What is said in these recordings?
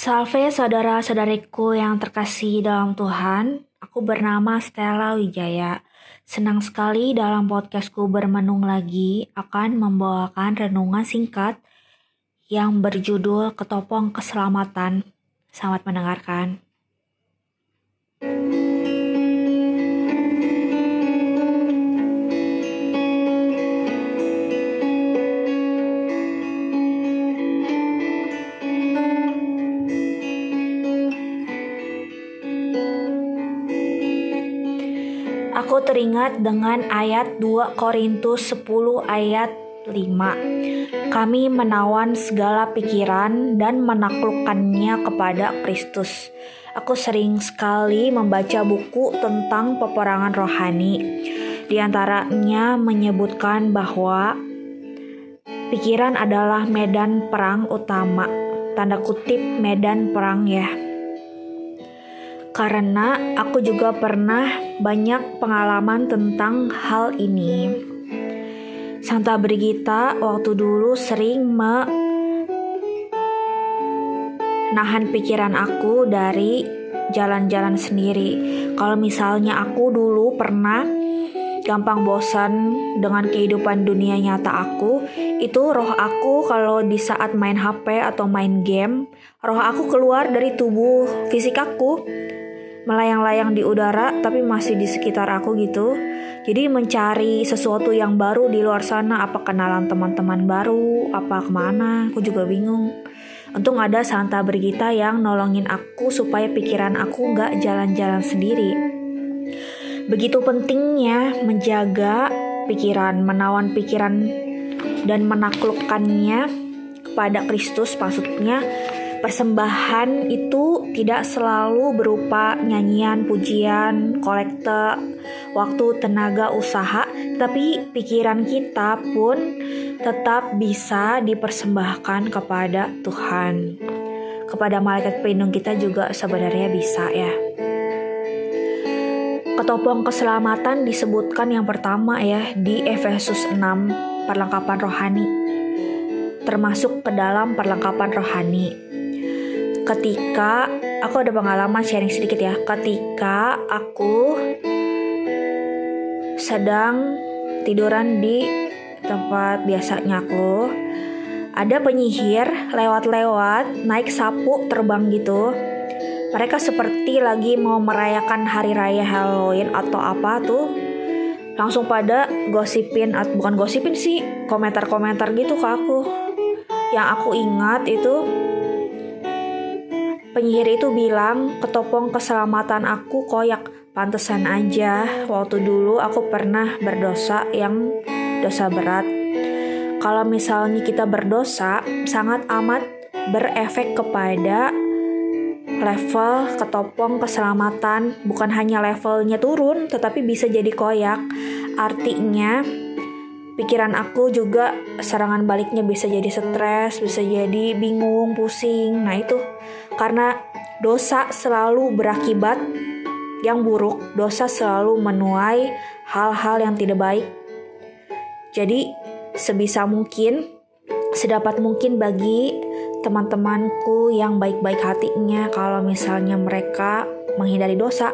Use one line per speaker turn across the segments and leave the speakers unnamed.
Salve saudara-saudariku yang terkasih dalam Tuhan, aku bernama Stella Wijaya. Senang sekali dalam podcastku bermenung lagi akan membawakan renungan singkat yang berjudul Ketopong Keselamatan. Selamat mendengarkan. Teringat dengan ayat 2 Korintus 10 ayat 5. Kami menawan segala pikiran dan menaklukkannya kepada Kristus. Aku sering sekali membaca buku tentang peperangan rohani. Di antaranya menyebutkan bahwa pikiran adalah medan perang utama. Tanda kutip medan perang ya karena aku juga pernah banyak pengalaman tentang hal ini. Santa Brigita waktu dulu sering menahan pikiran aku dari jalan-jalan sendiri. Kalau misalnya aku dulu pernah gampang bosan dengan kehidupan dunia nyata aku, itu roh aku kalau di saat main HP atau main game, roh aku keluar dari tubuh fisik aku melayang-layang di udara tapi masih di sekitar aku gitu. Jadi mencari sesuatu yang baru di luar sana, apa kenalan teman-teman baru, apa ke mana, aku juga bingung. Untung ada Santa Brigita yang nolongin aku supaya pikiran aku nggak jalan-jalan sendiri. Begitu pentingnya menjaga pikiran, menawan pikiran dan menaklukkannya kepada Kristus maksudnya Persembahan itu tidak selalu berupa nyanyian, pujian, kolekte, waktu, tenaga, usaha, tapi pikiran kita pun tetap bisa dipersembahkan kepada Tuhan. Kepada malaikat pelindung kita juga sebenarnya bisa ya. Ketopong keselamatan disebutkan yang pertama ya di Efesus 6 perlengkapan rohani. Termasuk ke dalam perlengkapan rohani. Ketika aku ada pengalaman sharing sedikit ya. Ketika aku sedang tiduran di tempat biasanya aku ada penyihir lewat-lewat naik sapu terbang gitu mereka seperti lagi mau merayakan hari raya Halloween atau apa tuh langsung pada gosipin bukan gosipin sih komentar-komentar gitu ke aku yang aku ingat itu Penyihir itu bilang, ketopong keselamatan aku koyak. Pantesan aja, waktu dulu aku pernah berdosa yang dosa berat. Kalau misalnya kita berdosa, sangat amat berefek kepada level ketopong keselamatan. Bukan hanya levelnya turun, tetapi bisa jadi koyak. Artinya, pikiran aku juga serangan baliknya bisa jadi stres, bisa jadi bingung, pusing. Nah, itu karena dosa selalu berakibat yang buruk, dosa selalu menuai hal-hal yang tidak baik. Jadi, sebisa mungkin, sedapat mungkin bagi teman-temanku yang baik-baik hatinya, kalau misalnya mereka menghindari dosa,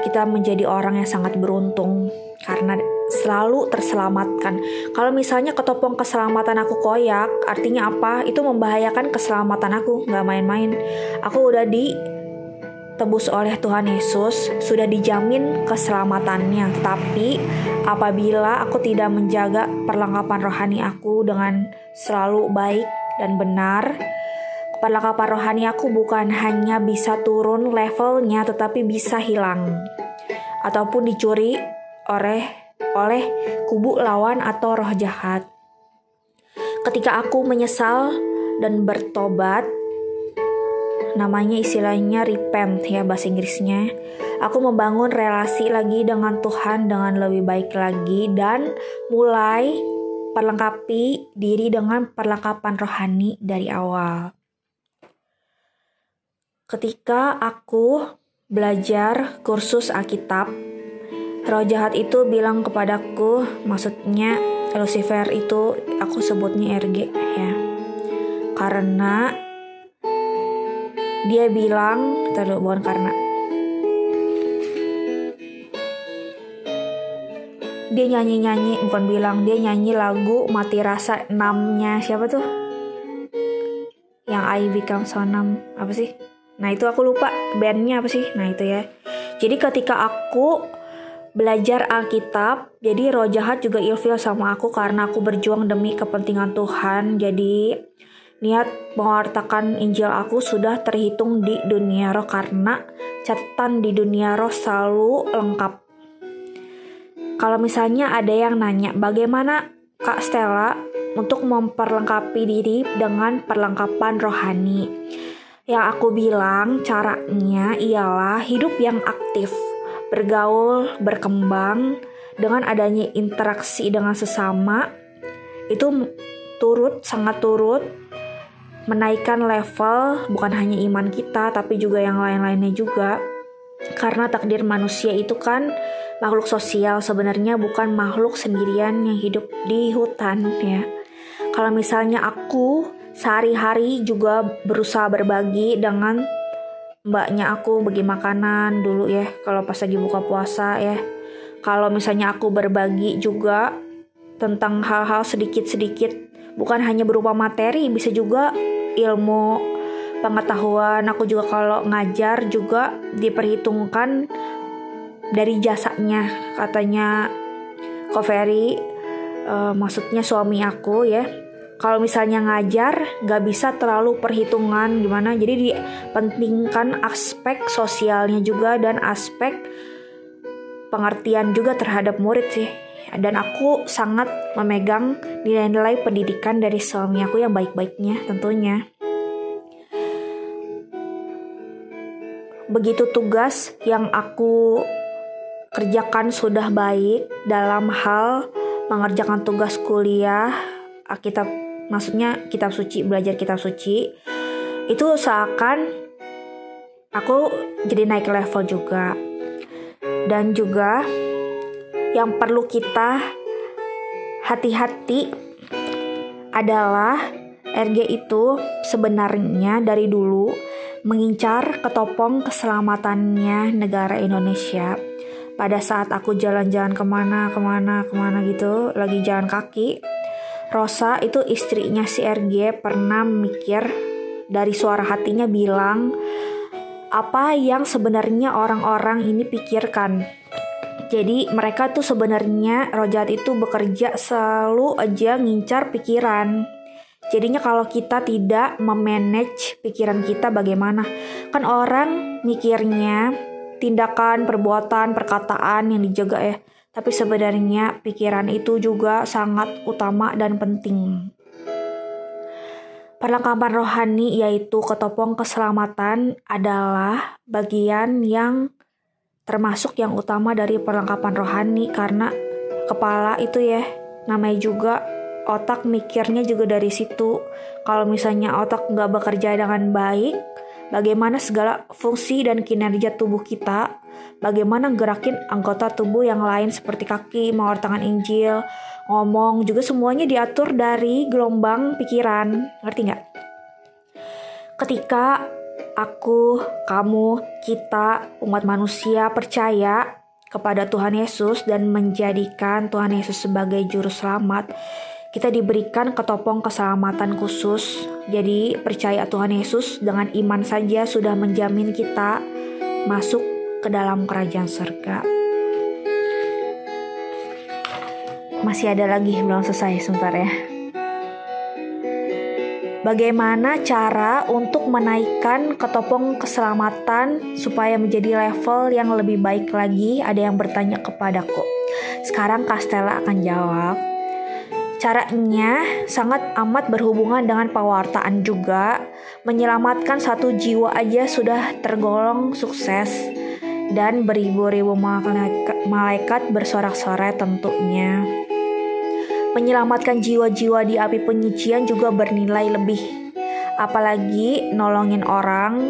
kita menjadi orang yang sangat beruntung karena selalu terselamatkan. Kalau misalnya ketopong keselamatan aku koyak, artinya apa? Itu membahayakan keselamatan aku, nggak main-main. Aku udah ditebus oleh Tuhan Yesus, sudah dijamin keselamatannya. Tapi apabila aku tidak menjaga perlengkapan rohani aku dengan selalu baik dan benar, perlengkapan rohani aku bukan hanya bisa turun levelnya, tetapi bisa hilang ataupun dicuri oleh oleh kubu lawan atau roh jahat. Ketika aku menyesal dan bertobat, namanya istilahnya repent ya bahasa Inggrisnya. Aku membangun relasi lagi dengan Tuhan dengan lebih baik lagi dan mulai perlengkapi diri dengan perlengkapan rohani dari awal. Ketika aku belajar kursus Alkitab, Roh jahat itu bilang kepadaku, maksudnya Lucifer itu aku sebutnya RG ya. Karena dia bilang terlalu bukan karena dia nyanyi-nyanyi bukan bilang dia nyanyi lagu mati rasa enamnya. Siapa tuh? Yang I Become So Numb. Apa sih? Nah itu aku lupa bandnya apa sih? Nah itu ya. Jadi ketika aku belajar Alkitab jadi roh jahat juga ilfil sama aku karena aku berjuang demi kepentingan Tuhan. Jadi niat mewartakan Injil aku sudah terhitung di dunia roh karena catatan di dunia roh selalu lengkap kalau misalnya ada yang nanya bagaimana Kak Stella untuk memperlengkapi diri dengan perlengkapan rohani. Yang aku bilang caranya ialah hidup yang aktif, bergaul, berkembang dengan adanya interaksi dengan sesama itu turut sangat turut menaikkan level bukan hanya iman kita tapi juga yang lain-lainnya juga karena takdir manusia itu kan makhluk sosial sebenarnya bukan makhluk sendirian yang hidup di hutan ya. Kalau misalnya aku sehari-hari juga berusaha berbagi dengan mbaknya aku bagi makanan dulu ya kalau pas lagi buka puasa ya. Kalau misalnya aku berbagi juga tentang hal-hal sedikit-sedikit bukan hanya berupa materi bisa juga ilmu pengetahuan aku juga kalau ngajar juga diperhitungkan dari jasanya katanya Ko Ferry uh, maksudnya suami aku ya. Kalau misalnya ngajar nggak bisa terlalu perhitungan gimana. Jadi dipentingkan aspek sosialnya juga dan aspek pengertian juga terhadap murid sih. Dan aku sangat memegang nilai-nilai pendidikan dari suami aku yang baik-baiknya tentunya. Begitu tugas yang aku kerjakan sudah baik dalam hal mengerjakan tugas kuliah kitab maksudnya kitab suci belajar kitab suci itu seakan aku jadi naik level juga. Dan juga yang perlu kita hati-hati adalah RG itu sebenarnya dari dulu mengincar ketopong keselamatannya negara Indonesia pada saat aku jalan-jalan ke mana ke mana ke mana gitu lagi jalan kaki Rosa itu istrinya si RG pernah mikir dari suara hatinya bilang apa yang sebenarnya orang-orang ini pikirkan jadi mereka tuh sebenarnya rojat itu bekerja selalu aja ngincar pikiran Jadinya kalau kita tidak memanage pikiran kita bagaimana? Kan orang mikirnya tindakan, perbuatan, perkataan yang dijaga ya. Tapi sebenarnya pikiran itu juga sangat utama dan penting. Perlengkapan rohani yaitu ketopong keselamatan adalah bagian yang termasuk yang utama dari perlengkapan rohani karena kepala itu ya namanya juga otak mikirnya juga dari situ. Kalau misalnya otak nggak bekerja dengan baik, bagaimana segala fungsi dan kinerja tubuh kita, bagaimana gerakin anggota tubuh yang lain seperti kaki, tangan Injil, ngomong, juga semuanya diatur dari gelombang pikiran. Ngerti nggak? Ketika aku, kamu, kita, umat manusia percaya kepada Tuhan Yesus dan menjadikan Tuhan Yesus sebagai juru selamat, kita diberikan ketopong keselamatan khusus. Jadi percaya Tuhan Yesus dengan iman saja sudah menjamin kita masuk ke dalam kerajaan surga. Masih ada lagi belum selesai sebentar ya. Bagaimana cara untuk menaikkan ketopong keselamatan supaya menjadi level yang lebih baik lagi? Ada yang bertanya kepadaku. Sekarang Kastela akan jawab. Caranya sangat amat berhubungan dengan pewartaan juga. Menyelamatkan satu jiwa aja sudah tergolong sukses dan beribu-ribu malaikat bersorak-sorai tentunya. Menyelamatkan jiwa-jiwa di api penyucian juga bernilai lebih. Apalagi nolongin orang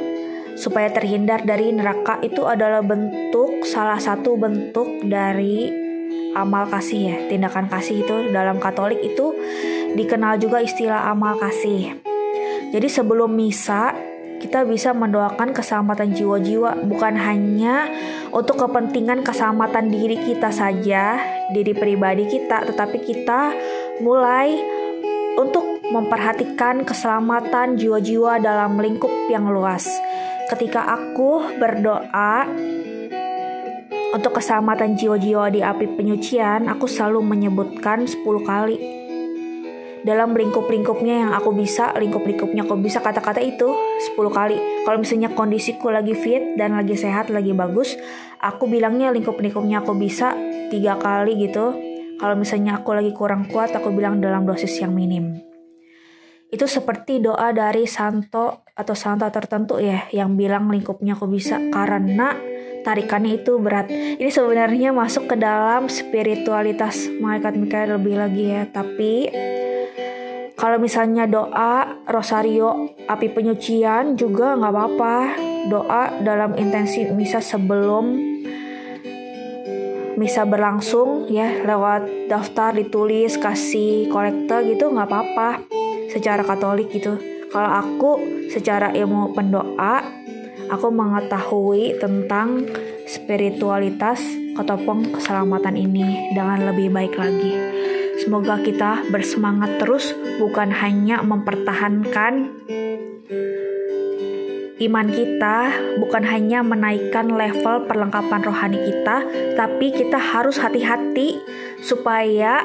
supaya terhindar dari neraka itu adalah bentuk salah satu bentuk dari amal kasih ya. Tindakan kasih itu dalam Katolik itu dikenal juga istilah amal kasih. Jadi sebelum misa kita bisa mendoakan keselamatan jiwa-jiwa. Bukan hanya untuk kepentingan keselamatan diri kita saja, diri pribadi kita, tetapi kita mulai untuk memperhatikan keselamatan jiwa-jiwa dalam lingkup yang luas. Ketika aku berdoa untuk keselamatan jiwa-jiwa di api penyucian, aku selalu menyebutkan 10 kali dalam lingkup-lingkupnya yang aku bisa, lingkup-lingkupnya aku bisa kata-kata itu 10 kali. Kalau misalnya kondisiku lagi fit dan lagi sehat, lagi bagus, aku bilangnya lingkup-lingkupnya aku bisa tiga kali gitu. Kalau misalnya aku lagi kurang kuat, aku bilang dalam dosis yang minim. Itu seperti doa dari santo atau santa tertentu ya, yang bilang lingkupnya aku bisa karena tarikannya itu berat. Ini sebenarnya masuk ke dalam spiritualitas malaikat Mikael lebih lagi ya, tapi kalau misalnya doa rosario api penyucian juga nggak apa-apa. Doa dalam intensi misa sebelum misa berlangsung ya lewat daftar ditulis kasih kolektor gitu nggak apa-apa secara Katolik gitu. Kalau aku secara ilmu pendoa aku mengetahui tentang spiritualitas ketopong keselamatan ini dengan lebih baik lagi. Semoga kita bersemangat terus, bukan hanya mempertahankan iman kita, bukan hanya menaikkan level perlengkapan rohani kita, tapi kita harus hati-hati supaya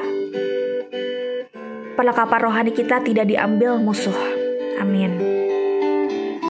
perlengkapan rohani kita tidak diambil musuh. Amin.